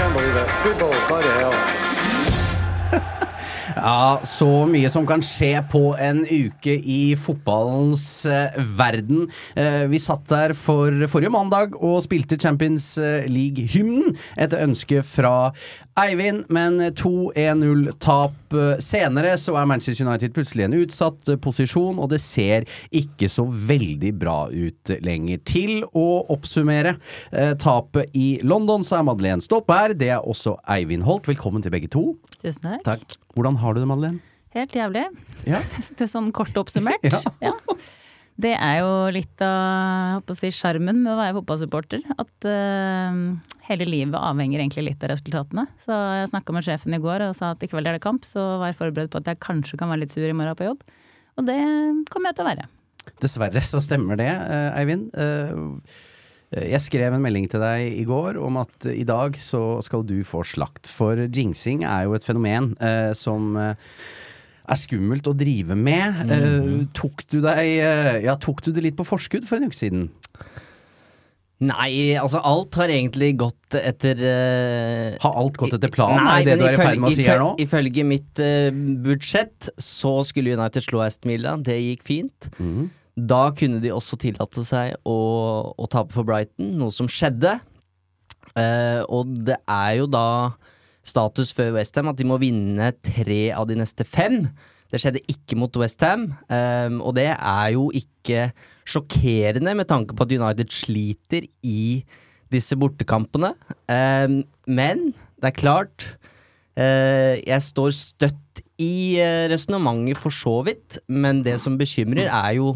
Can't believe it. Football, bloody hell. Ja, så mye som kan skje på en uke i fotballens eh, verden. Eh, vi satt der for forrige mandag og spilte Champions eh, League-hymnen etter ønske fra Eivind, men 2-1-0-tap eh, senere så er Manchester United plutselig en utsatt posisjon, og det ser ikke så veldig bra ut lenger. Til å oppsummere tapet i London, så er Madeleine Stolpe Det er også Eivind Holt. Velkommen til begge to. Tusen takk. Takk. Hvordan har du det, Madeleine? Helt jævlig. Ja. Det er sånn kort oppsummert. Ja. Ja. Det er jo litt av sjarmen si, med å være fotballsupporter. At uh, hele livet avhenger egentlig litt av resultatene. Så jeg snakka med sjefen i går og sa at i kveld er det kamp, så var jeg forberedt på at jeg kanskje kan være litt sur i morgen på jobb. Og det kommer jeg til å være. Dessverre så stemmer det, eh, Eivind. Eh, Jeg skrev en melding til deg i går om at i dag så skal du få slakt. For jinxing er jo et fenomen eh, som eh, er skummelt å drive med. Eh, tok, du deg, eh, ja, tok du det litt på forskudd for en uke siden? Nei, altså alt har egentlig gått etter uh, Har alt gått etter planen? Nei, er det det du er i ferd med å si her nå? ifølge- mitt uh, budsjett så skulle United slå Aston Villa, det gikk fint. Mhm. Da kunne de også tillate seg å, å tape for Brighton, noe som skjedde. Eh, og det er jo da status før Westham at de må vinne tre av de neste fem. Det skjedde ikke mot Westham, um, og det er jo ikke sjokkerende med tanke på at United sliter i disse bortekampene. Um, men det er klart uh, Jeg står støtt i uh, resonnementet for så vidt, men det som bekymrer, er jo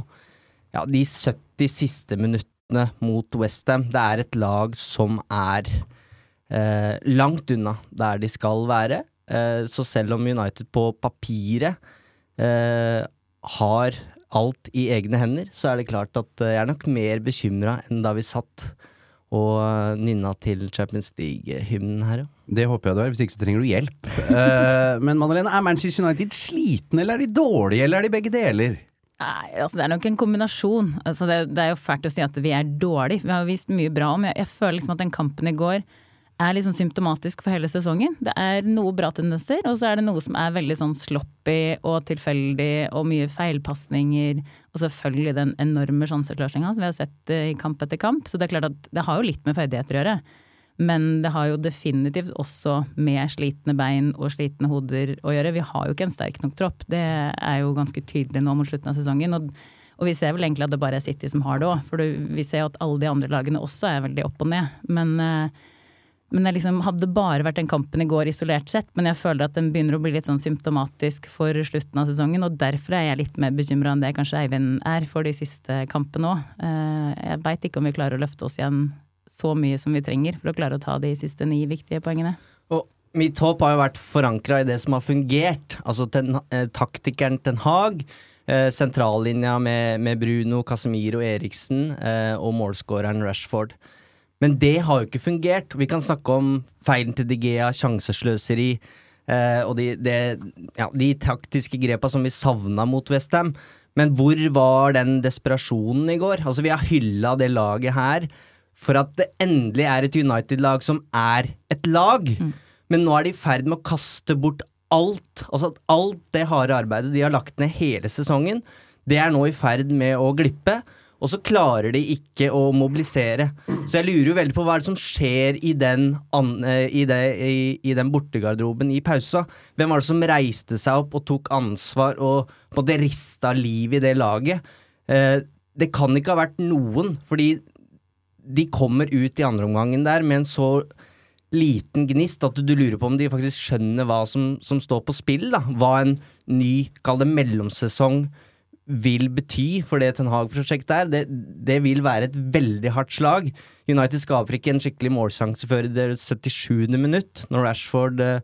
ja, de 70 siste minuttene mot Westham. Det er et lag som er eh, langt unna der de skal være. Eh, så selv om United på papiret eh, har alt i egne hender, så er det klart at eh, jeg er nok mer bekymra enn da vi satt og eh, nynna til Champions League-hymnen her. Det håper jeg du er, hvis ikke så trenger du hjelp. Eh, men Madalena, er Manchester United slitne, eller er de dårlige, eller er de begge deler? Nei, altså det er nok en kombinasjon. Altså det, det er jo fælt å si at vi er dårlige. Vi har vist mye bra, om. jeg, jeg føler liksom at den kampen i går er liksom symptomatisk for hele sesongen. Det er noe bra tendenser, og så er det noe som er veldig sånn sloppy og tilfeldig og mye feilpasninger. Og selvfølgelig den enorme sjansekløsninga som vi har sett eh, i kamp etter kamp. Så det er klart at det har jo litt med ferdigheter å gjøre. Men det har jo definitivt også med slitne bein og slitne hoder å gjøre. Vi har jo ikke en sterk nok tropp. Det er jo ganske tydelig nå mot slutten av sesongen. Og, og vi ser vel egentlig at det bare er City som har det òg. For det, vi ser jo at alle de andre lagene også er veldig opp og ned. Men, eh, men jeg liksom hadde bare vært den kampen i går isolert sett. Men jeg føler at den begynner å bli litt sånn symptomatisk for slutten av sesongen. Og derfor er jeg litt mer bekymra enn det kanskje Eivind er for de siste kampene òg. Jeg veit ikke om vi klarer å løfte oss igjen så mye som vi trenger for å klare å ta de siste ni viktige poengene. Og mitt håp har jo vært forankra i det som har fungert. Altså ten, eh, taktikeren Ten Hag, eh, sentrallinja med, med Bruno, Casemiro, Eriksen eh, og målskåreren Rashford. Men det har jo ikke fungert. Vi kan snakke om feilen til Digea, sjansesløseri eh, og de, de, ja, de taktiske grepa som vi savna mot Westham. Men hvor var den desperasjonen i går? Altså Vi har hylla det laget her for at det endelig er et United-lag som er et lag. Men nå er de i ferd med å kaste bort alt. Altså at alt det harde arbeidet de har lagt ned hele sesongen, det er nå i ferd med å glippe. Og så klarer de ikke å mobilisere. Så jeg lurer jo veldig på hva er det som skjer i den, eh, i det, i, i den bortegarderoben i pausa. Hvem var det som reiste seg opp og tok ansvar og på en måte rista liv i det laget? Eh, det kan ikke ha vært noen, fordi de kommer ut i andre omgangen der med en så liten gnist at du, lurer på om de faktisk skjønner hva som, som står på spill. da Hva en ny, kall det mellomsesong, vil bety for det Ten Hag-prosjektet er. Det, det vil være et veldig hardt slag. United skaper ikke en skikkelig målsjanse før i det 77. minutt, når Rashford eh,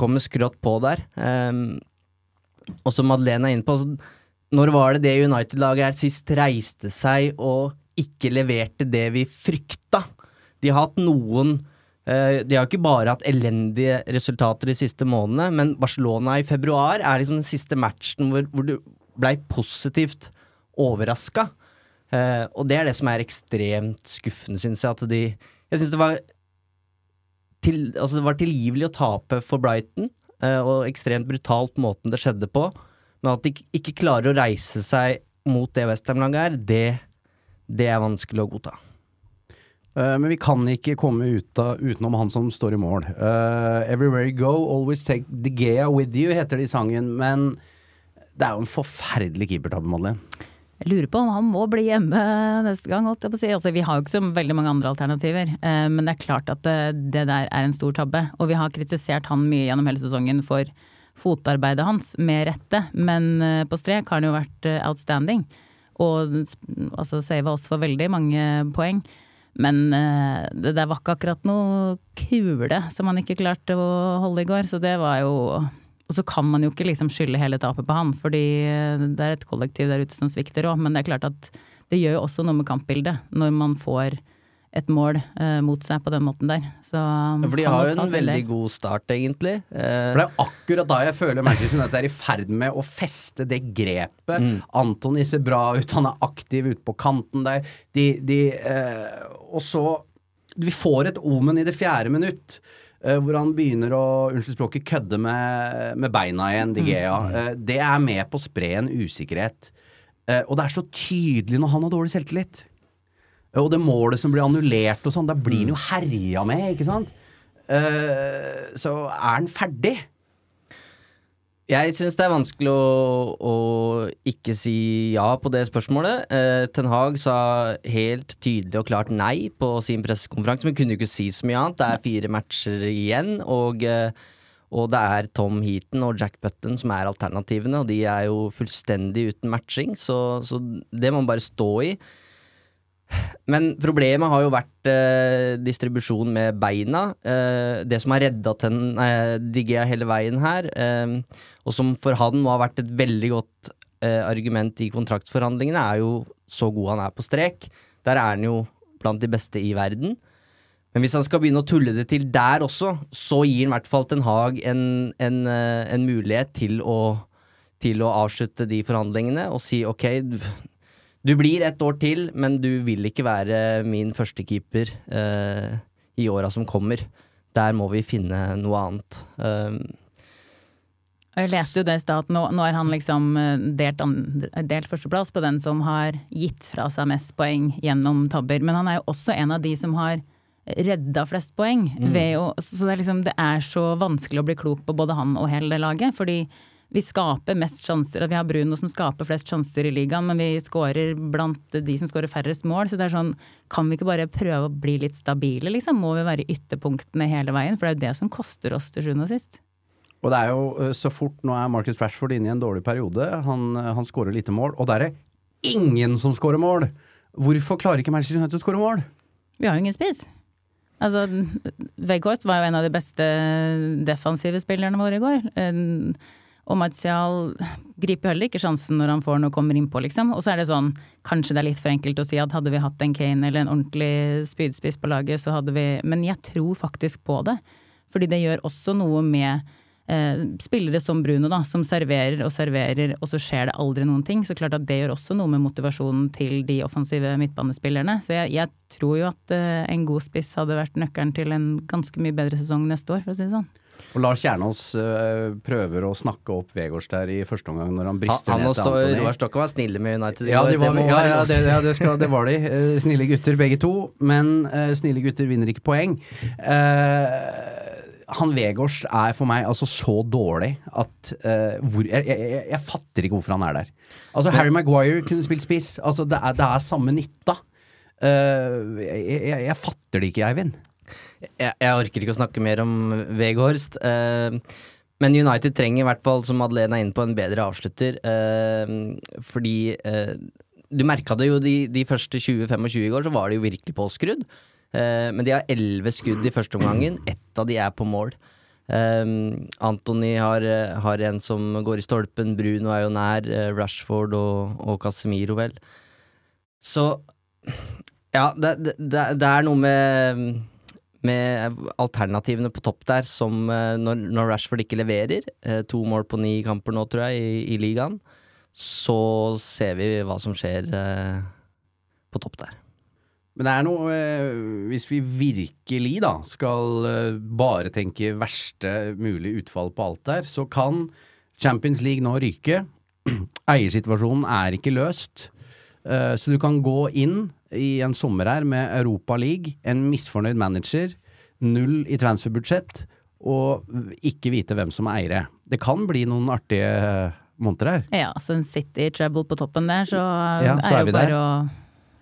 kommer skrått på der. Um, og som Madeleine er inne på, når var det det United-laget her sist reiste seg og ikke leverte det vi frykta? De har hatt noen eh, De har ikke bare hatt elendige resultater de siste månedene, men Barcelona i februar er liksom den siste matchen hvor, hvor du blei positivt overraska. Eh, og det er det som er ekstremt skuffende, syns jeg. At de Jeg syns det var til, altså det var tilgivelig å tape for Brighton, eh, og ekstremt brutalt måten det skjedde på. Men at de ikke- klarer å reise seg mot det Westham-laget er, det, det er vanskelig å godta. Eh, men vi kan ikke komme ut av, utenom han som står i mål. Uh, 'Everywhere you go, always take the Gea with you', heter det i sangen. Men det er jo en forferdelig keepertabbe, Madeleine. Jeg lurer på om han må bli hjemme neste gang, holdt jeg på å si. Altså, vi har jo ikke så veldig mange andre alternativer, eh, men det er klart at det, det der er en stor tabbe. Og vi har kritisert han mye gjennom hele sesongen for fotarbeidet hans, med rette. Men eh, på strek har han jo vært eh, outstanding, og altså sava oss for veldig mange poeng. Men eh, det der var ikke akkurat noe kule som han ikke klarte å holde i går, så det var jo og så kan man jo ikke liksom skylde hele tapet på han, fordi det er et kollektiv der ute som svikter òg. Men det er klart at det gjør jo også noe med kampbildet, når man får et mål eh, mot seg på den måten der. Så For de har jo en veldig veldig god start, egentlig. Eh, For det er akkurat da jeg føler Manchester United er i ferd med å feste det grepet. Antony ser bra ut, han er aktiv ute på kanten der. De, de, eh, og så Vi får et omen i det fjerde minutt. eh, hvor han begynner å unnskyld språket, kødde med, med beina igjen, De Gea. Eh, det er med på å spre en usikkerhet. Eh, og det er så tydelig når han har dårlig selvtillit. Og det målet som blir annullert og sånn, da blir han jo herja med, ikke sant? Uh, så er han ferdig? Jeg syns det er vanskelig å, å ikke si ja på det spørsmålet. Eh, Ten Hag sa helt tydelig og klart nei på sin pressekonferanse, men kunne jo ikke si så mye annet. Det er fire matcher igjen, og, eh, og det er Tom Heaton og Jack Button som er alternativene, og de er jo fullstendig uten matching, så, så det må man bare stå i. Men problemet har jo vært eh, distribusjon med beina. Eh, det som har redda ten, eh, Digea hele veien her, eh, og som for han må ha vært et veldig godt eh, argument i kontraktsforhandlingene, er jo så god han er på strek. Der er han jo blant de beste i verden. Men hvis han skal begynne å tulle det til der også, så gir han i hvert fall Ten Hag en, en, eh, en mulighet til å, til å avslutte de forhandlingene og si ok, du, blir et år til, men du vil ikke være min førstekeeper eh, i åra som kommer. Der må vi finne noe annet. Um, jeg leste jo det i stad at nå, nå er han liksom eh, delt, andre, delt førsteplass på den som har gitt fra seg mest poeng gjennom tabber. Men han er jo også en av de som har redda flest poeng. Ved å, så det er, liksom, det er så vanskelig å bli klok på både han og hele det laget. Fordi vi skaper mest sjanser, at vi har Bruno som skaper flest sjanser i ligaen, men vi skårer blant de som skårer færrest mål. Så det er sånn, kan vi ikke bare prøve å bli litt stabile, liksom? Må vi være i ytterpunktene hele veien? For det er jo det som koster oss til sjuende og sist. Og det er jo eh, så fort nå er Marcus Rashford inne i en dårlig periode. Han, eh, han skårer lite mål, og der er det ingen som skårer mål! Hvorfor klarer ikke Manchester United å skåre mål? Vi har jo ingen spiss. Altså, Weghorst var jo en av de beste defensive spillerne våre i går. Og Martial griper heller ikke sjansen når han får noe og kommer innpå, liksom. Og så er det sånn, kanskje det er litt for enkelt å si at hadde vi hatt en Kane eller en ordentlig spydspiss på laget, så hadde vi Men jeg tror faktisk på det. Fordi det gjør også noe med eh, spillere som Bruno, da, som serverer og serverer, og så skjer det aldri noen ting. Så klart at det gjør også noe med motivasjonen til de offensive midtbanespillerne. Så jeg, jeg tror jo at eh, en god spiss hadde vært nøkkelen til en ganske mye bedre sesong neste år, for å si det sånn. Og Lars Kjernås øh, prøver å snakke opp Vegårs der i første omgang når han Han, brister han og ned til Antony. Roar Stokke var snille med United Ja, de var, det ja, ja, det, ja det, skal, det var de. Eh, snille gutter begge to, men uh, snille gutter vinner ikke poeng. Uh, han Vegårs er for meg altså så dårlig at uh, hvor, jeg, jeg, jeg, fatter ikke hvorfor han er der. Altså Harry Maguire kunne spilt spiss. Altså Det er, det er samme nytta. Uh, jeg, jeg, jeg fatter det ikke, Eivind. Jeg, jeg orker ikke å snakke mer om Veghorst. eh, men United trenger i hvert fall, som Madeleine er inne på, en bedre avslutter. eh, fordi eh, du merka det jo de, de første 20-25 i går, så var det jo virkelig påskrudd. Eh, men de har 11 skudd i første omgangen. Ett av de er på mål. Eh, Anthony har, har en som går i stolpen. Bruno er jo nær. eh, Rashford og, og Casemiro, vel. Så ja, det, det det er noe med med alternativene på topp der, som eh, når, når Rashford ikke leverer, eh, to mål på ni kamper nå, tror jeg, i, i ligaen, så ser vi hva som skjer eh, på topp der. Men det er noe Hvis vi virkelig da skal bare tenke verste mulig utfall på alt der, så kan Champions League nå ryke. Eiersituasjonen er ikke løst. Eh, så du kan gå inn i en sommer her med Europa League, en misfornøyd manager, null i transferbudsjett, og ikke vite hvem som er eiere. Det kan bli noen artige måneder her. Ja, så en City Treble på toppen der, så, Ja, så er er jo bare å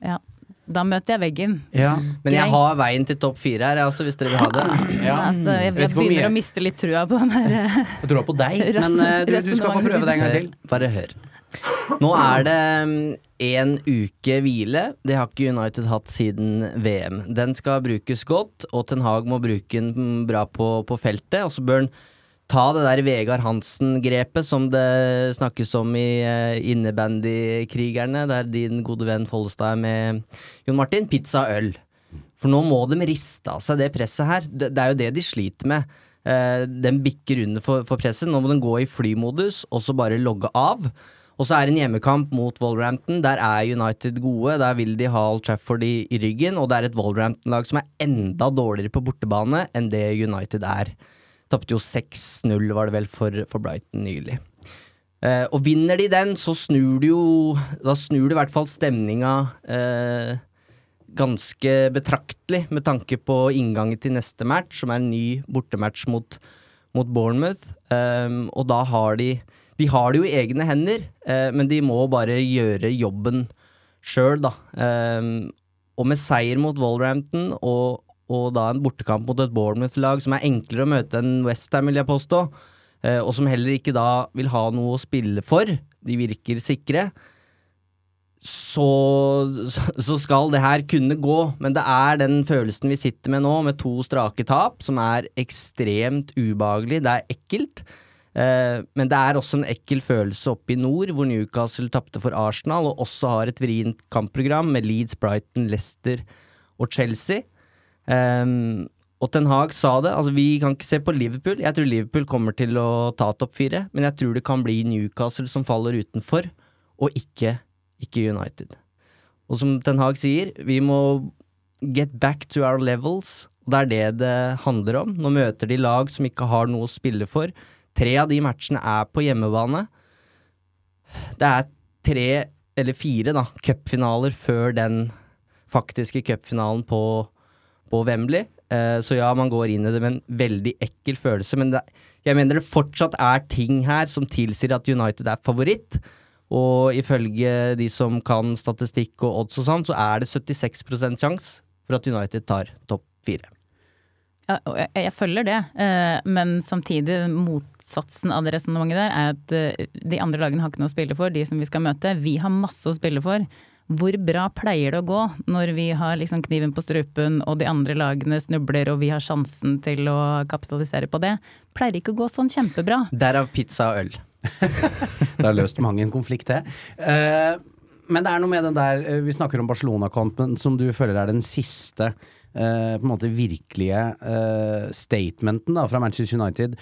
Ja. Da møter jeg veggen. Ja. Men jeg har veien til topp fire her, også, hvis dere vil ha det. Ja. Altså, jeg, jeg begynner å miste litt trua på den her Trua på deg, men eh, du, du skal få prøve det en gang til. Bare hør. Nå er det én uke hvile. Det har ikke United hatt siden VM. Den skal brukes godt, og Ten Hag må bruke den bra på, på feltet. Og så bør han ta det der Vegard Hansen-grepet som det snakkes om i uh, innebandykrigerne, der din gode venn Follestad er med Jon Martin. Pizza og øl. For nå må de riste av seg det presset her. Det, det er jo det de sliter med. Uh, den bikker under for, for presset. Nå må den gå i flymodus, og så bare logge av. Og så er det en hjemmekamp mot Wolverhampton. Der er United gode. Der vil de ha Old Trafford i, i ryggen, og det er et Wolverhampton-lag som er enda dårligere på bortebane enn det United er. Tapte jo 6-0, var det vel, for, for Brighton nylig. Eh, og vinner de den, så snur det jo Da snur det i hvert fall stemninga eh, ganske betraktelig med tanke på inngangen til neste match, som er en ny bortematch mot, mot Bournemouth. Um, og da har de De har det jo i egne hender, eh, men de må bare gjøre jobben sjøl, da. Eh, og med seier mot Wolverhampton og, og da en bortekamp mot et Bournemouth-lag som er enklere å møte enn Westham, vil jeg påstå, eh, og som heller ikke da vil ha noe å spille for, de virker sikre, så, så skal det her kunne gå, men det er den følelsen vi sitter med nå, med to strake tap, som er ekstremt ubehagelig. Det er ekkelt. Eh, men det er også en ekkel følelse oppe i nord, hvor Newcastle tapte for Arsenal, og også har et vrient kampprogram med Leeds, Brighton, Leicester og Chelsea. Um, og Ten Hag sa det, altså vi kan ikke se på Liverpool. Jeg tror Liverpool kommer til å ta topp fire, men jeg tror det kan bli Newcastle som faller utenfor, og ikke, ikke United. Og som Ten Hag sier, vi må get back to our levels, og det er det det handler om. Nå møter de lag som ikke har noe å spille for. Tre av de matchene er på hjemmebane. Det er tre, eller fire, da, cupfinaler før den faktiske cupfinalen på, på Wembley. Eh, så ja, man går inn i det med en veldig ekkel følelse, men det, jeg mener det fortsatt er ting her som tilsier at United er favoritt. Og ifølge de som kan statistikk og odds og sånn, så er det 76 sjanse for at United tar topp fire. Jeg, jeg følger det, eh, men samtidig motsatsen av det resonnementet der er at eh, de andre lagene har ikke noe å spille for, de som vi skal møte. Vi har masse å spille for. Hvor bra pleier det å gå når vi har liksom kniven på strupen og de andre lagene snubler og vi har sjansen til å kapitalisere på det? Pleier ikke å gå sånn kjempebra. Derav pizza og øl. Det har løst mange en konflikt, det. Uh, men det er noe med den der Vi snakker om Barcelona-kampen, som du føler er den siste eh, på en måte virkelige eh, statementen da, fra Manchester United,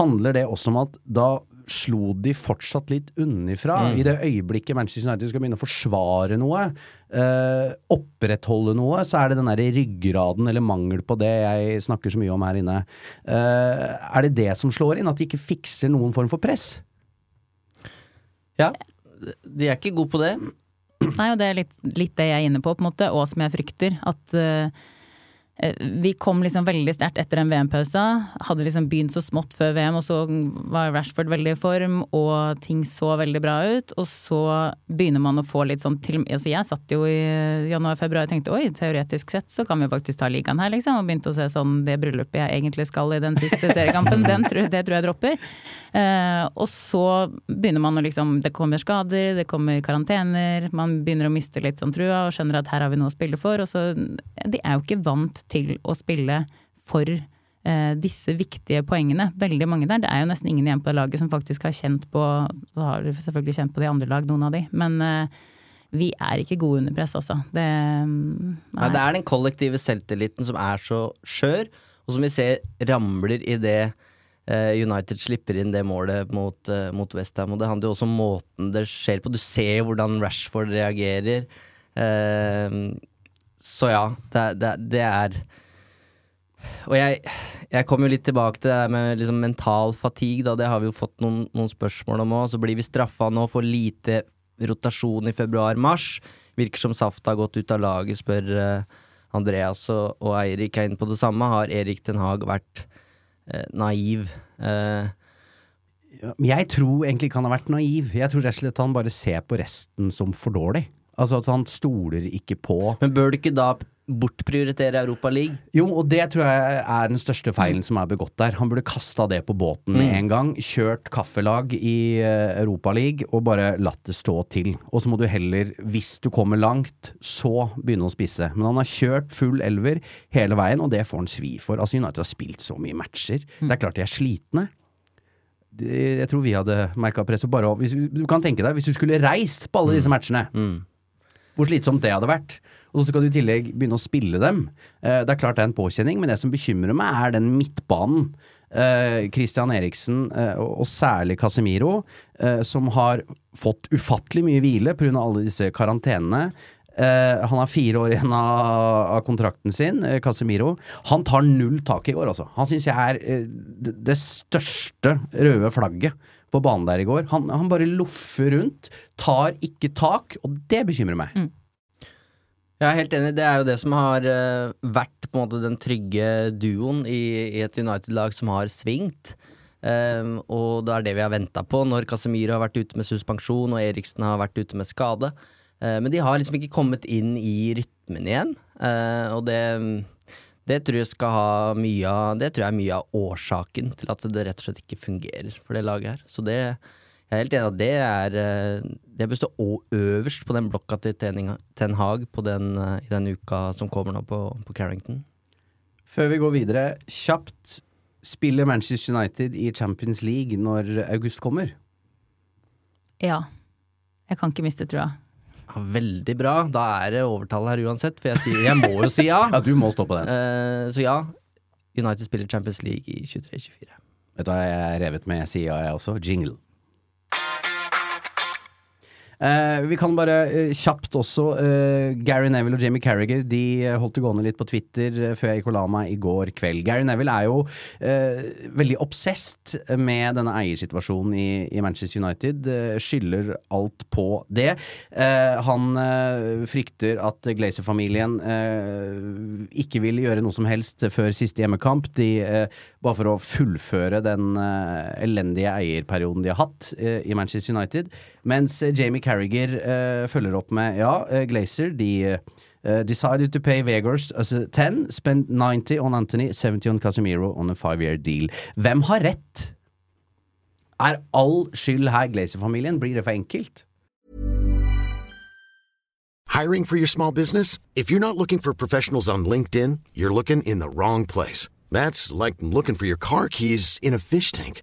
handler det også om at da slo de fortsatt litt unnifra. I det øyeblikket Manchester United skal begynne å forsvare noe, eh, opprettholde noe, så er det den der ryggraden, eller mangel på det, jeg snakker så mye om her inne. Eh, er det det som slår inn? At de ikke fikser noen form for press? Ja, de er ikke gode på det. Nei, og det er litt, litt det jeg er inne på, på en måte, og som jeg frykter. At eh, vi kom liksom veldig sterkt etter den VM-pausa. Hadde liksom begynt så smått før VM, og så var Rashford veldig i form, og ting så veldig bra ut. Og så begynner man å få litt sånn til Altså jeg satt jo i januar-februar og tenkte oi, teoretisk sett så kan vi faktisk ta ligaen her, liksom. Og begynte å se sånn det bryllupet jeg egentlig skal i den siste seriekampen, den, det tror jeg dropper. Eh, og så begynner man å liksom Det kommer skader, det kommer karantener, man begynner å miste litt sånn trua og skjønner at her har vi noe å spille for. Og så De er jo ikke vant til å spille for eh, disse viktige poengene. Veldig mange der. Det er jo nesten ingen igjen på laget som faktisk har kjent på Så har de selvfølgelig kjent på de andre lag, noen av de. Men eh, vi er ikke gode under press, altså. Det, Nei, det er den kollektive selvtilliten som er så skjør, og som vi ser ramler i det eh, United slipper inn det målet mot, uh, mot Westham. Og det handler jo også om måten det skjer på. Du ser hvordan Rashford reagerer. Eh, så ja, det, det, det er Og jeg, jeg kommer jo litt tilbake til det med liksom mental fatigue, da. Det har vi jo fått noen, noen spørsmål om òg. Så blir vi straffa nå for lite rotasjon i februar-mars. Virker som Saft har gått ut av laget, spør uh, Andreas og, og Eirik er inne på det samme. Har Erik Den Haag vært uh, naiv? Uh, Jeg tror egentlig ikke han har vært naiv. Jeg tror rett og slett han bare ser på resten som for dårlig. Altså at han stoler ikke på men bør du ikke da bortprioritere Europa League? Jo, og det tror jeg er den største feilen som er begått der. Han burde kasta det på båten med en gang. Kjørt kaffelag i Europa League og bare latt det stå til. Og så må du heller, hvis du kommer langt, så begynne å spisse. Men han har kjørt full elver hele veien, og det får han svi for. Altså United har spilt så mye matcher. Det er klart de er slitne. Jeg tror vi hadde merka presset bare hvis, Du kan tenke deg, hvis du skulle reist på alle disse matchene hvor slitsomt det hadde vært. Og så skal du i tillegg begynne å spille dem. Eh, det er klart det er en påkjenning, men det som bekymrer meg, er den midtbanen. Eh, Christian Eriksen, eh, og særlig Casemiro, som har fått ufattelig mye hvile pga. alle disse karantenene. Han har fire år igjen av, kontrakten sin, Casemiro. Han tar null tak i år, altså. Han syns jeg er det største røde flagget på banen der i går. Han, han bare loffer rundt, tar ikke tak, og det bekymrer meg. Jeg er helt enig. Det er jo det som har uh, vært på en måte den trygge duoen i, i et United-lag som har svingt. Um, og det er det vi har venta på når Casemiro har vært ute med suspensjon og Eriksen har vært ute med skade. Uh, men de har liksom ikke kommet inn i rytmen igjen. Uh, og det, det tror jeg skal ha mye av Det tror jeg er mye av årsaken til at det rett og slett ikke fungerer for det laget her. Så det jeg er helt enig at det er eh, Det bør stå øverst på den blokka til Ten Ten Hag på den, eh, i den uka som kommer nå på, på Carrington. Før vi går videre, kjapt. Spiller Manchester United i Champions League når august kommer? Ja. Jeg kan ikke miste trua. Ja, veldig bra. Da er det overtall her uansett, for jeg, sier, jeg må jo si ja. Ja, du må stå på den. Uh, så ja, United spiller Champions League i 23-24. Vet du hva jeg er revet med? Jeg sier ja, jeg også. Jingle. Eh, vi kan bare eh, kjapt også eh, Gary Neville og Jamie Carragher De eh, holdt det gående litt på Twitter eh, før jeg gikk og la meg i går kveld. Gary Neville er jo eh, veldig obsesst med denne eiersituasjonen i, i Manchester United. skylder alt på det. Han frykter at Glazer-familien ikke vil gjøre noe som helst før siste hjemmekamp. De, bare for å fullføre den elendige eierperioden de har hatt i Manchester United. Mens Jamie Jamie Carragher uh, følger opp med ja, uh, Glazer de uh, decided to pay Vegors altså 10, spend 90 on Anthony, 70 on Casemiro on a five-year deal. Hvem har rett? Er all skyld her Glazer-familien? Blir det for enkelt? Hiring for your small business? If you're not looking for professionals on LinkedIn, you're looking in the wrong place. That's like looking for your car keys in a fish tank.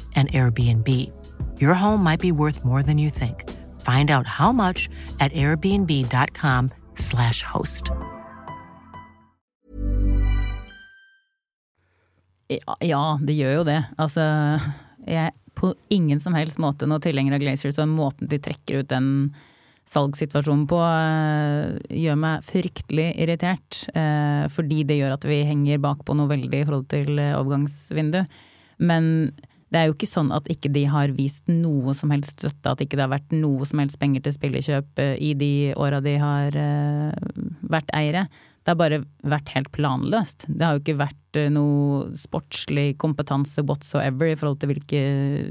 an Airbnb. Your home might be worth more than you think. Find out how much at airbnb.com/slash host. Ja, det gjør jo det. Altså, jeg er på ingen som helst måte noe tilhenger av Glazers, og måten de trekker ut den salgssituasjonen på eh, gjør meg fryktelig irritert. eh, Fordi det gjør at vi henger bakpå noe veldig i forhold til eh, overgangsvindu. Men det er jo ikke sånn at ikke de har vist noe som helst støtte, at ikke det har vært noe som helst penger til spillekjøp eh, i de åra de har eh, vært eiere. Det har bare vært helt planløst. Det har jo ikke vært eh, noe sportslig kompetanse whatsoever i forhold til hvilke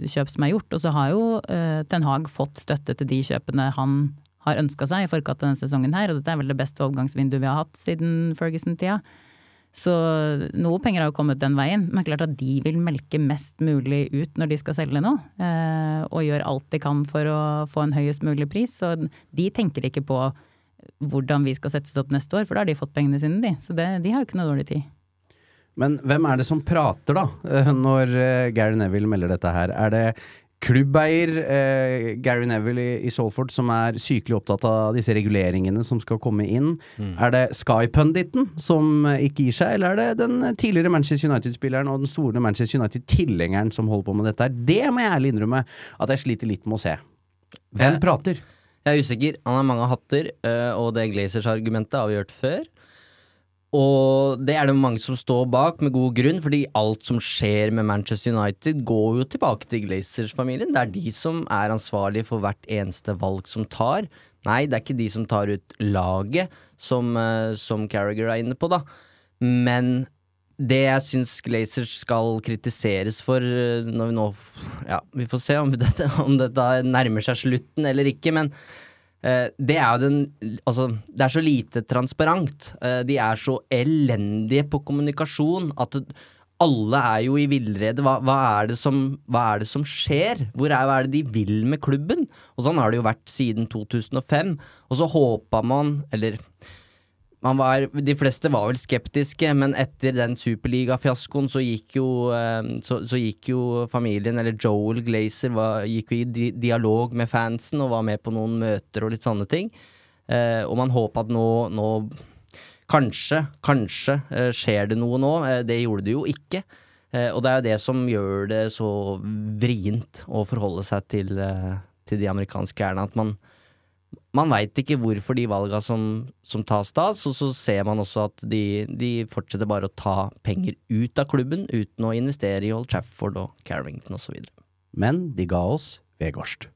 kjøp som er gjort. Og så har jo uh, Ten Hag fått støtte til de kjøpene han har ønska seg i forkant av denne sesongen her, og dette er vel det beste overgangsvinduet vi har hatt siden Ferguson-tida. Så noe penger har jo kommet den veien, men klart at de vil melke mest mulig ut når de skal selge noe. Eh, og gjør alt de kan for å få en høyest mulig pris. Så de tenker ikke på hvordan vi skal settes opp neste år, for da har de fått pengene sine, de. Så det, de har jo ikke noe dårlig tid. Men hvem er det som prater, da, eh, når eh, Gary Neville melder dette her? Er det klubbeier eh, Gary Neville i, i Salford som er sykelig opptatt av disse reguleringene som skal komme inn? Er det Sky-punditen som eh, ikke gir seg, eller er det den tidligere Manchester United-spilleren og den store Manchester United-tilhengeren som holder på med dette? Det må jeg ærlig innrømme at jeg sliter litt med å se. Hvem jeg, prater? Jeg er usikker. Han har mange hatter, eh, og det Glazers-argumentet har vi hørt før. Og det er det mange som står bak, med god grunn, fordi alt som skjer med Manchester United, går jo tilbake til Glazers-familien. Det er de som er ansvarlige for hvert eneste valg som tar. Nei, det er ikke de som tar ut laget, som, eh, som Carragher er inne på, da. Men det jeg syns Glazers skal kritiseres for eh, når vi nå Ja, vi får se om dette, om dette nærmer seg slutten eller ikke, men det er jo den Altså, det er så lite transparent. Eh, de er så elendige på kommunikasjon at alle er jo i villrede. Hva, hva, hva er det som skjer? Hvor er, hva er det de vil med klubben? Og sånn har det jo vært siden 2005. Og så håpa man, eller var, de fleste var vel skeptiske, men etter den superligafiaskoen så gikk jo eh, så, så gikk jo familien, eller Joel Glazer, var, gikk jo i di dialog med fansen og var med på noen møter og litt sånne ting. Eh, og man håpa at nå, nå Kanskje, kanskje eh, skjer det noe nå. Eh, det gjorde det jo ikke. Eh, og det er jo det som gjør det så vrient å forholde seg til, til de amerikanske eierne, at man man veit ikke hvorfor de valga som, som tas da, så, så ser man også at de, de fortsetter bare å ta penger ut av klubben uten å investere i Old Trafford og Carrington osv. Men de ga oss Vegårst.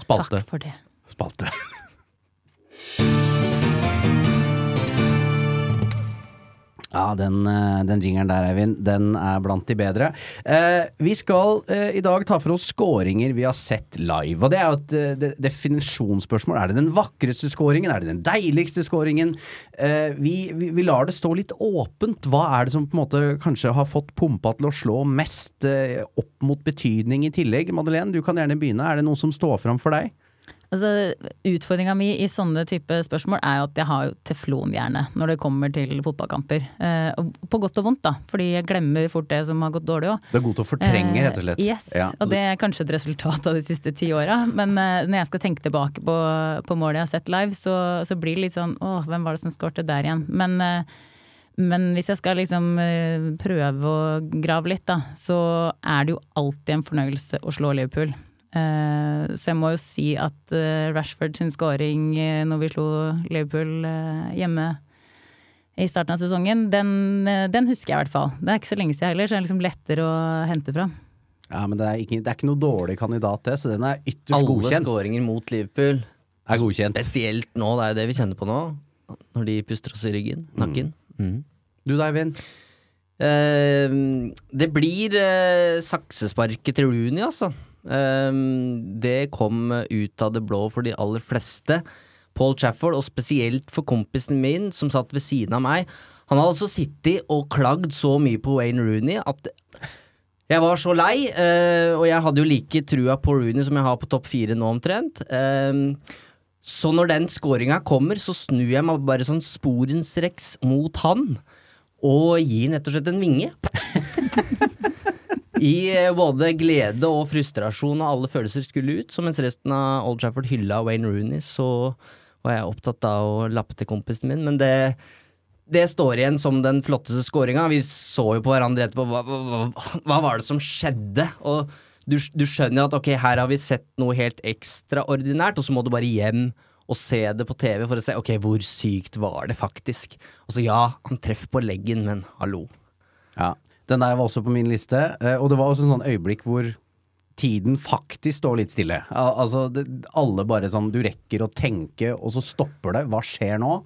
Spalte. Takk for det. Spalte. Ja, den, eh, den jingeren der, Eivind, den er blant de bedre. Eh, vi skal eh, i dag ta for oss scoringer vi har sett live. Og det er jo et eh, de definisjonsspørsmål. Er det den vakreste scoringen? Er det den deiligste scoringen? Eh, vi, vi, vi lar det stå litt åpent. Hva er det som på en måte kanskje har fått pumpa til å slå mest eh, opp mot betydning i tillegg? Madeleine, du kan gjerne begynne. Er det noe som står fram for deg? Altså, Utfordringa mi i sånne type spørsmål er jo at jeg har jo teflonhjerne når det kommer til fotballkamper. Eh, på godt og vondt, da, fordi jeg glemmer fort det som har gått dårlig òg. Du er god til å fortrenge, rett og slett. Eh, yes, Ja. og det er kanskje et resultat av de siste ti åra. Men eh, når jeg skal tenke tilbake på, på målet jeg har sett live, så, så blir det litt sånn åh, hvem var det som skårte der igjen? Men, eh, men hvis jeg skal liksom eh, prøve å grave litt, da, så er det jo alltid en fornøyelse å slå Liverpool. Eh, så jeg må jo si at eh, Rashford sin scoring eh, når vi slo Liverpool hjemme i starten av sesongen, den, den husker jeg i hvert fall. Det er ikke så lenge siden heller, så det er liksom lettere å hente fra. Ja, men det er, ikke, det er ikke noe dårlig kandidat, det, så den er ytterst Alle godkjent. skåringer mot Liverpool, Er godkjent. spesielt nå, det er jo det vi kjenner på nå, når de puster oss i ryggen, nakken. Mm. Du da, Eivind? Eh, det blir eh, saksesparket til Rooney, altså. Eh, det kom ut av det blå for de aller fleste. Paul Chafford, og spesielt for kompisen min som satt ved siden av meg. Han har altså sittet og klagd så mye på Wayne Rooney at jeg var så lei, eh, og jeg hadde jo like trua på Rooney som jeg har på topp fire nå, omtrent. Eh, så når den scoringa kommer, så snur jeg meg bare sånn sporenstreks mot han, og gir rett og slett en vinge. I eh, både glede og frustrasjon og alle følelser skulle ut. Så mens resten av Old Trafford hylla Wayne Rooney, så var jeg opptatt av å lappe til kompisen min. Men det, det står igjen som den flotteste skåringa. Vi så jo på hverandre etterpå. Hva, hva, hva, var det som skjedde? Og du, du skjønner at ok, her har vi sett noe helt ekstraordinært, og så må du bare hjem og se det på TV for å se ok, hvor sykt var det faktisk. Og så ja, han treffer på leggen, men hallo. Ja. Den der var også på min liste, eh, og det var også en sånn øyeblikk hvor tiden faktisk står litt stille. Al altså, det, alle bare sånn Du rekker å tenke, og så stopper det. Hva skjer nå?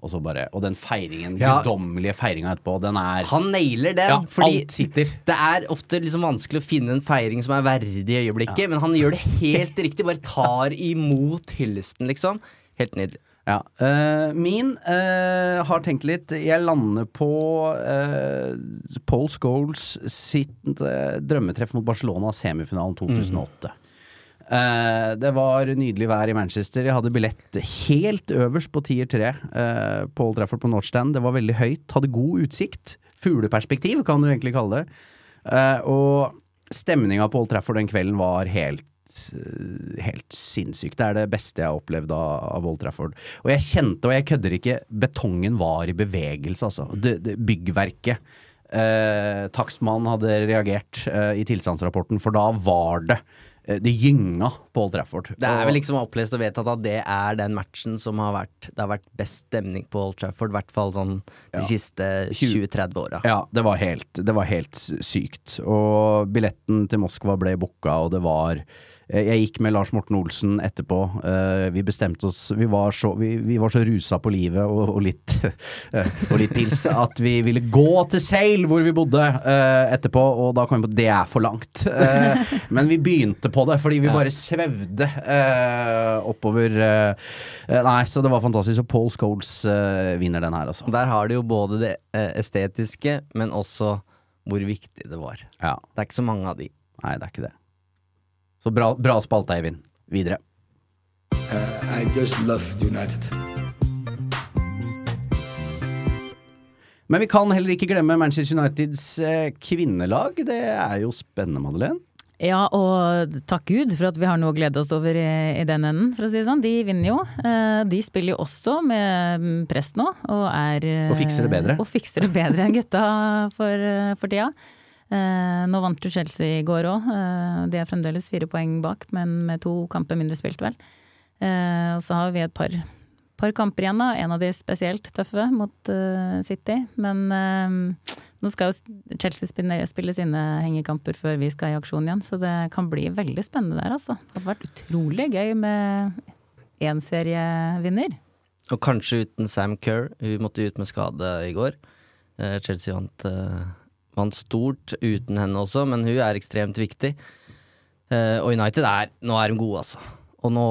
Og så bare Og den feiringen, Ja. guddommelige feiringa etterpå, den er Han nailer den, Ja, fordi alt sitter. det er ofte liksom vanskelig å finne en feiring som er verdig i øyeblikket, men han gjør det helt riktig. Bare tar imot hyllesten, liksom. Helt nydelig. Ja. Uh, min uh, har tenkt litt Jeg lander på uh, Paul Scholes sitt drømmetreff mot Barcelona semifinalen 2008. Eh, det var nydelig vær i Manchester. Jeg hadde billett helt øverst på tier 3 uh, på Old Trafford på Northstand. Det var veldig høyt, hadde god utsikt. Fugleperspektiv, kan du egentlig kalle det. Og stemninga på Old Trafford den kvelden var helt Helt sinnssykt. Det er det beste jeg har opplevd av, av Old Trafford. Og jeg kjente, og jeg kødder ikke, betongen var i bevegelse, altså. Det, det, byggverket. Eh, takstmannen hadde reagert eh, i tilstandsrapporten, for da var det eh, Det gynga på Old Trafford. Det er vel liksom opplest og vedtatt at det er den matchen som har vært Det har vært best stemning på Old Trafford, i hvert fall sånn de Ja. siste 20-30 åra. Ja, det var helt, det var helt sykt. Og billetten til Moskva ble booka, og det var eh, Jeg gikk med Lars Morten Olsen etterpå. Eh, Vi bestemte oss Vi var så, vi, vi var så rusa på livet og, og litt eh, Og litt pils at vi ville gå til Sail, hvor vi bodde, eh, etterpå, og da kom vi på at det er for langt. Eh, Men vi begynte på det, fordi vi bare svevde eh, oppover eh, eh, Nei, så det var fantastisk. Og Paul Scholes eh, vinner den her, altså. Der har du jo både det eh, estetiske, men også hvor viktig det var. Ja. Det er ikke så mange av de. Nei, det er ikke det. Så bra, bra spalte, Eivind. Videre. I just love United. Men vi kan heller ikke glemme Manchester Uniteds eh, kvinnelag. Det er jo spennende, Madeleine. Ja, og takk Gud for at vi har noe å glede oss over i, i den enden, for å si det sånn. De vinner jo. Eh, De spiller jo også med mm, press nå, og er eh, Og fikser det bedre. Og fikser det bedre enn gutta for, eh, for tida. Eh, Nå vant jo Chelsea i går òg. De er fremdeles fire poeng bak, men med to kamper mindre spilt, vel. Eh, Og så har vi et par, par kamper igjen, da. En av de spesielt tøffe mot eh, City. Men eh, nå skal jo Chelsea spille, sine hengekamper før vi skal i aksjon igjen, så det kan bli veldig spennende der, altså. Det hadde vært utrolig gøy med én serievinner. Og kanskje uten Sam Kerr. Hun måtte ut med skade i går. Eh, Chelsea vant, eh, vant stort uten henne også, men hun er ekstremt viktig. Uh, og United er Nå er de gode, altså. Og nå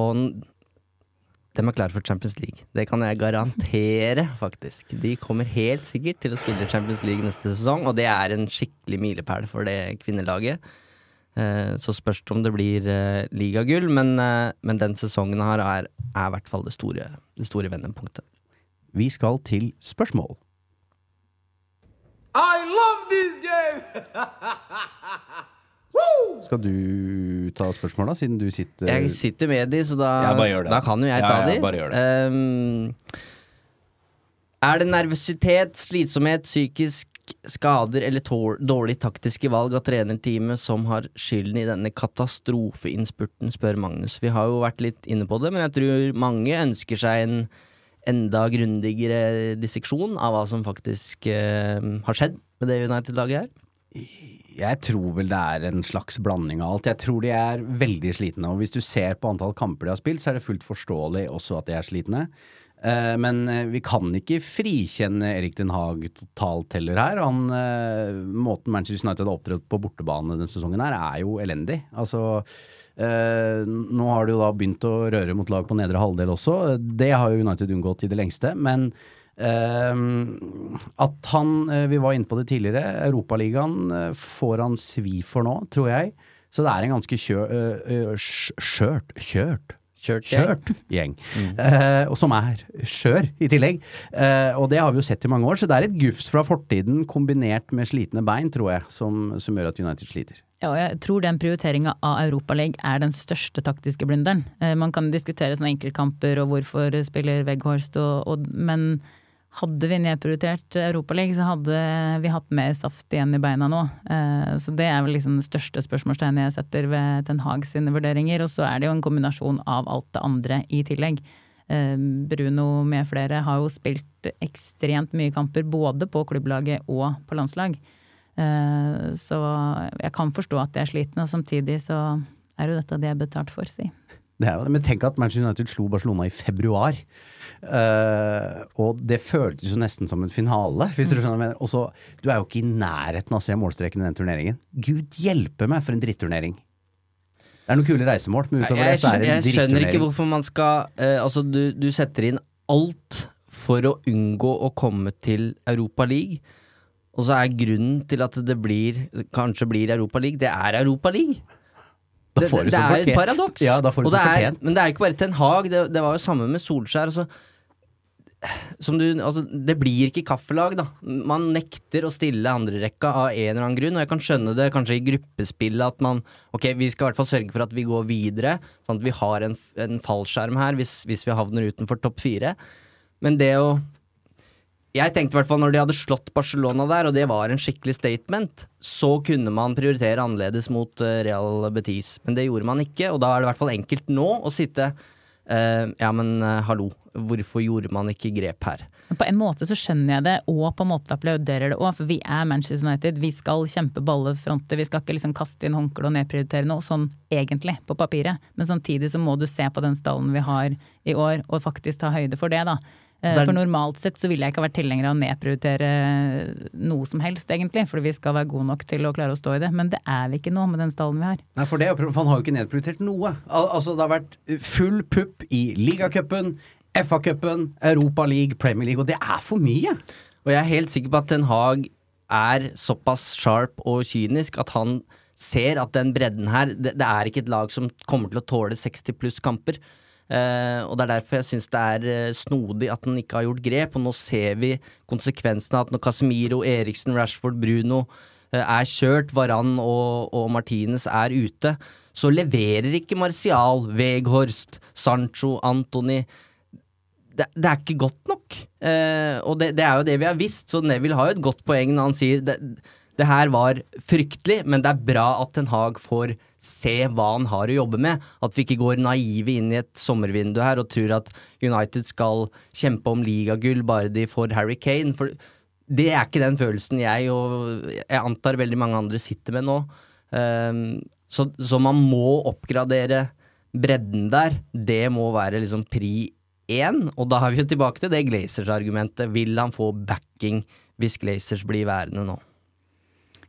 De er klare for Champions League. Det kan jeg garantere, faktisk. De kommer helt sikkert til å spille Champions League neste sesong, og det er en skikkelig milepæl for det kvinnelaget. Uh, så spørs det om det blir uh, ligagull, men, men den sesongen her er, er i hvert fall det store, det store vendepunktet. Vi skal til spørsmål. I love this game! Skal du ta spørsmål, da, siden du sitter Jeg sitter med de, så da, Ja, da kan jo jeg ta ja, de. bare gjør det. Ehm, er det nervøsitet, slitsomhet, psykisk skader eller dårlig taktiske valg av trenerteamet som har skylden i denne katastrofeinnspurten, spør Magnus. Vi har jo vært litt inne på det, men jeg tror mange ønsker seg en enda grundigere disseksjon av hva som faktisk eh, har skjedd med det United-laget her. Jeg tror vel det er en slags blanding av alt. Jeg tror de er veldig slitne. Og hvis du ser på antall kamper de har spilt, så er det fullt forståelig også at de er slitne. Eh, Men eh, vi kan ikke frikjenne Erik Den Haag totalt heller her. Han, eh, måten Manchester United har opptrådt på bortebane denne sesongen her, er jo elendig. Altså, nå har det jo da begynt å røre mot lag på nedre halvdel også. Det har jo United unngått i det lengste. Men eh, at han, eh, vi var inne på det tidligere, Europaligaen eh, får han svi for nå, tror jeg. Så det er en ganske kjø, eh, eh, skjørt, kjørt Kjørt gjeng. Kjørt gjeng. Eh, og som er skjør i tillegg. Eh, og det har vi jo sett i mange år, så det er et gufs fra fortiden kombinert med slitne bein, tror jeg, som, som gjør at United sliter. Ja, og jeg tror den prioriteringa av Europaligaen er den største taktiske blunderen. Eh, Man kan diskutere sånne enkeltkamper og hvorfor spiller Weghorst og, og Men hadde vi nedprioritert Europaligaen, så hadde vi hatt mer saft igjen i beina nå. Eh, Så det er vel liksom det største spørsmålstegnet jeg setter ved Ten Hag sine vurderinger. Og så er det jo en kombinasjon av alt det andre i tillegg. Eh, Bruno med flere har jo spilt ekstremt mye kamper både på klubblaget og på landslag. Eh, Så jeg kan forstå at de er slitne, og samtidig så er jo dette de er betalt for, si. Det er jo det, Men tenk at Manchester United slo Barcelona i februar. Uh, og det føltes jo nesten som en finale, hvis du skjønner hva jeg mener. Og så, du er jo ikke i nærheten av å se målstreken i den turneringen. Gud hjelpe meg for en dritturnering. Det er noen kule reisemål, men utover Jeg, det så er det en jeg skjønner ikke hvorfor man skal uh, Altså, du, du setter inn alt for å unngå å komme til Europa League. Og så er grunnen til at det blir kanskje blir Europa League, det er Europa League. Da Det, det som er et paradoks. Ja, da får du Og det er, men det er ikke bare Ten Hag, det, det var jo samme med Solskjær. Altså, som du, altså, det blir ikke kaffelag, da. Man nekter å stille andrerekka av en eller annen grunn, og jeg kan skjønne det kanskje i gruppespillet at man Ok, vi skal i hvert fall sørge for at vi går videre, sånn at vi har en, en fallskjerm her hvis, hvis vi havner utenfor topp fire. Men det å jeg tenkte i hvert fall når de hadde slått Barcelona der, og det var en skikkelig statement, så kunne man prioritere annerledes mot eh, Real Betis. Men det gjorde man ikke, og da er det i hvert fall enkelt nå å sitte Uh, Ja, men uh, hallo, hvorfor gjorde man ikke grep her? På en måte så skjønner jeg det, og på en måte applauderer det òg, for vi er Manchester United. Vi skal kjempe ballefronter, vi skal ikke liksom kaste inn håndkle og nedprioritere noe, sånn egentlig, på papiret. Men samtidig så må du se på den stallen vi har i år, og faktisk ta høyde for det, da. Eh, Det er- For normalt sett så ville jeg ikke vært tilhenger av å nedprioritere noe som helst, egentlig, fordi vi skal være gode nok til å klare å stå i det. Men det er vi ikke nå med den stallen vi har. Nei, for det, for Han har jo ikke nedprioritert noe. Al altså Det har vært full pupp i ligacupen, FA-cupen, Europa League, Premier League, og det er for mye! Og jeg er helt sikker på at Ten Hag er såpass sharp og kynisk at han ser at den bredden her Det, det er ikke et lag som kommer til å tåle 60 pluss kamper. Eh, og Det er derfor jeg syns det er eh, snodig at han ikke har gjort grep. Og nå ser vi konsekvensene av at når Casemiro, Eriksen, Rashford, Bruno eh, er kjørt, Varan og, og Martinez er ute, så leverer ikke Martial, Veghorst, Sancho, Antony det, det er ikke godt nok. Eh, og det, det er jo det vi har visst, så Neville har jo et godt poeng når han sier det, det her var fryktelig, men det er bra at Ten Hag får se hva han har å jobbe med. At vi ikke går naive inn i et sommervindu her og tror at United skal kjempe om ligagull bare de får Harry Kane. For det er ikke den følelsen jeg og jeg antar veldig mange andre sitter med nå. Um, så, så man må oppgradere bredden der. Det må være liksom pri én. Og da er vi jo tilbake til det Glazers-argumentet. Vil han få backing hvis Glazers blir værende nå?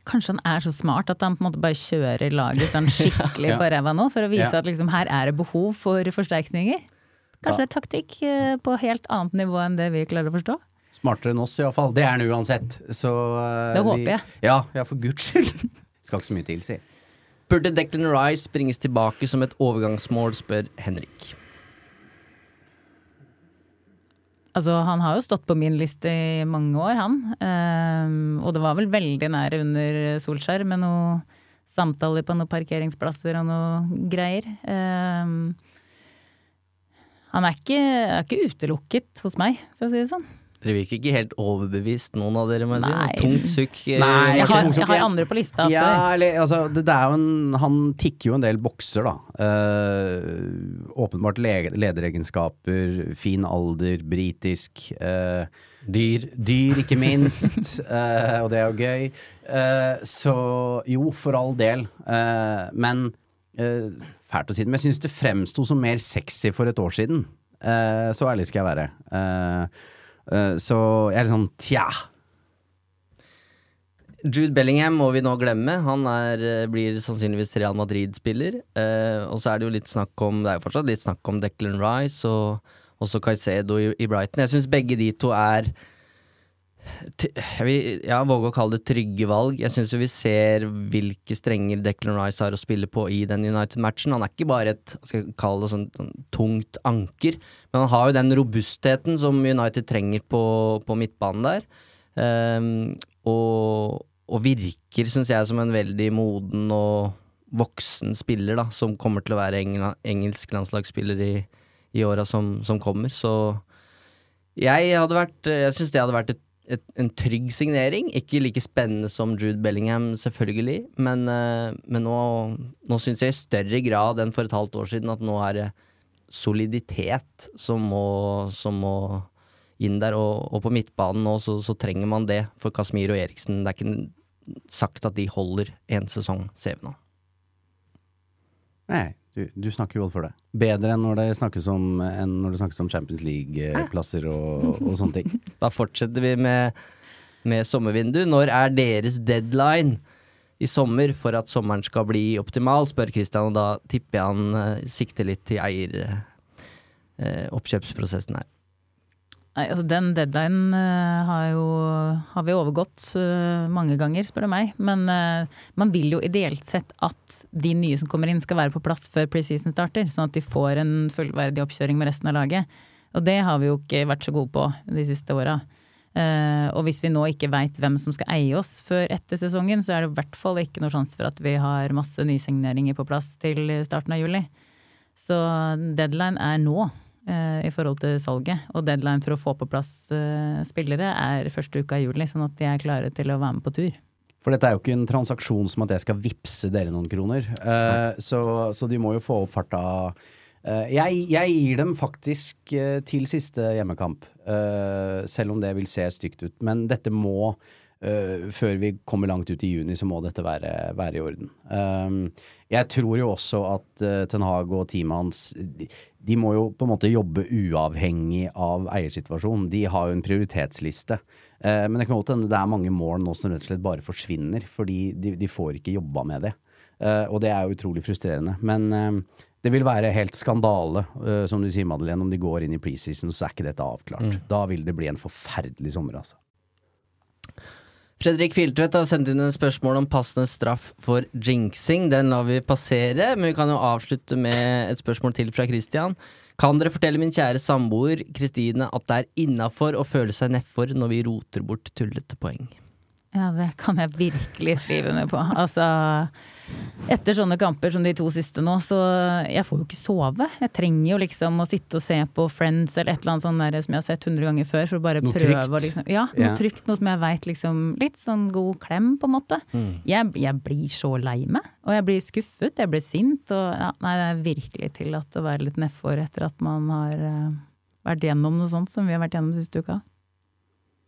Kanskje han er så smart at han på en måte bare kjører laget sånn skikkelig på ræva nå, for å vise at liksom her er det behov for forsterkninger. Kanskje det er taktikk eh, på helt annet nivå enn det vi klarer å forstå. Smartere enn oss, iallfall. Det er han uansett. Så eh, Det håper vi- jeg. Ja, ja, for guds skyld. Skal ikke så mye til, si. Burde Declan Rice bringes tilbake som et overgangsmål, spør Henrik. Altså, han har jo stått på min liste i mange år, han. Um, og det var vel veldig nære under Solskjær med noen samtaler på noen parkeringsplasser og noe greier. Um, han er ikke, er ikke utelukket hos meg, for å si det sånn. Dere virker ikke helt overbevist, noen av dere. Si. Nei. Tungt sukk. eh, Nei, Jeg har, jeg har andre på lista Ja, eller altså det, det er jo en, Han tikker jo en del bokser, da. Uh, åpenbart le lederegenskaper, fin alder, britisk. Uh, dyr. Dyr, ikke minst. uh, og det er jo gøy. Eh, så jo, for all del. Eh, men Fælt å si det, men jeg syns det fremsto som mer sexy for et år siden. Eh, så ærlig skal jeg være. Eh, så jeg er litt sånn tja. Jude Bellingham må vi nå glemme. Han er, eh, blir sannsynligvis Real Madrid-spiller. Eh, og så er det jo litt snakk om Det er jo fortsatt litt snakk om Declan Rice og også Caicedo i, i Brighton. Jeg syns begge de to er jeg vil ja, våge å kalle det trygge valg. Jeg syns vi ser hvilke strenger Declan Rice har å spille på i den United-matchen. Han er ikke bare et skal jeg kalle det, sånt, sånn tungt anker, men han har jo den robustheten som United trenger på, på midtbanen der. Um, og, og virker, syns jeg, som en veldig moden og voksen spiller, da, som kommer til å være engla, engelsk landslagsspiller i, i åra som, som kommer. Så jeg hadde vært Jeg syns det hadde vært et, et, en trygg signering. Ikke like spennende som Jude Bellingham, selvfølgelig, men, eh, men nå, nå syns jeg i større grad enn for et halvt år siden at nå er det soliditet som må, som må inn der. Og, og på midtbanen nå så, så trenger man det for Kasmir og Eriksen. Det er ikke sagt at de holder en sesong, ser vi nå. Nei, du, du snakker jo alt for det. Bedre enn når det snakkes om, enn når det snakkes om Champions League-plasser og, og sånne ting. Da fortsetter vi med, med sommervindu. Når er deres deadline i sommer for at sommeren skal bli optimal, spør Christian, og da tipper jeg han eh, sikter litt til eier eh, oppkjøpsprosessen her. Nei, altså Den deadlinen uh, har, jo, har vi overgått uh, mange ganger, spør du meg. Men uh, man vil jo ideelt sett at de nye som kommer inn skal være på plass før preseason starter. Sånn at de får en fullverdig oppkjøring med resten av laget. Og det har vi jo ikke vært så gode på de siste åra. Eh, og hvis vi nå ikke veit hvem som skal eie oss før etter sesongen, så er det i hvert fall ikke noe sjanse for at vi har masse nysigneringer på plass til starten av juli. Så deadline er nå eh, i forhold til salget. Og deadline for å få på plass eh, spillere er første uka i juli, sånn at de er klare til å være med på tur. For dette er jo ikke en transaksjon som at jeg skal vippse dere noen kroner. Eh, så, så de må jo få opp farta. Eh, jeg, jeg gir dem faktisk eh, til siste hjemmekamp, eh, selv om det vil se stygt ut. Men dette må eh, før vi kommer langt ut i juni, så må dette være, være i orden. Um, jeg tror jo også at uh, Ten Hag og teamet hans de, de må jo på en måte jobbe uavhengig av eiersituasjonen. De har jo en prioritetsliste. Eh, men det kan godt hende det er mange mål nå som rett og slett bare forsvinner, fordi de, de får ikke jobba med det. Eh, og det er jo utrolig frustrerende. Men eh, det vil være helt skandale, som du sier Madeleine, om de går inn i preseason, så er ikke dette avklart. Da vil det bli en forferdelig sommer, altså. Fredrik Filtvedt har sendt inn en spørsmål om passende straff for jinxing. Den lar vi passere, men vi kan jo avslutte med et spørsmål til fra Christian. Kan dere fortelle min kjære samboer Kristine at det er innafor å føle seg nedfor når vi roter bort tullete poeng? Ja, det kan jeg virkelig skrive under på. Altså, etter sånne kamper som de to siste nå, så jeg får jo ikke sove. Jeg trenger jo liksom å sitte og se på Friends eller et eller annet sånt der som jeg har sett hundre ganger før, for å bare Noe prøve trygt. liksom Ja, noe yeah. trygt, noe som jeg veit liksom Litt sånn god klem, på en måte. Jeg, jeg blir så lei meg, og jeg blir skuffet, jeg blir sint, og ja, nei, det er virkelig tillatt å være litt nedfor etter at man har uh, vært gjennom noe sånt som vi har vært gjennom siste uka.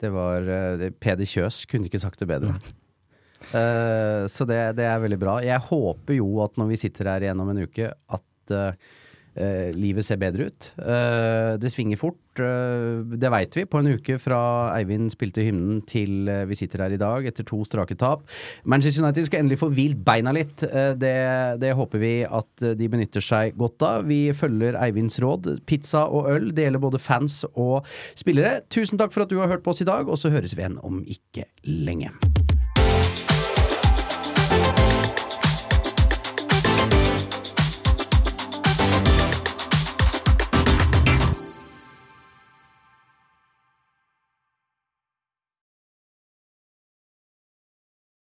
Det var uh, Peder Kjøs kunne ikke sagt det bedre. Eh, så det, det er veldig bra. Jeg håper jo at når vi sitter her igjen om en uke, at uh, livet ser bedre ut. Det svinger fort. det veit vi. På en uke fra Eivind spilte hymnen til vi sitter her i dag, etter to strake tap. Manchester United skal endelig få hvilt beina litt. Det, det håper vi at de benytter seg godt av. Vi følger Eivinds råd. Pizza og øl. Det gjelder både fans og spillere. Tusen takk for at du har hørt på oss i dag, og så høres vi igjen om ikke lenge.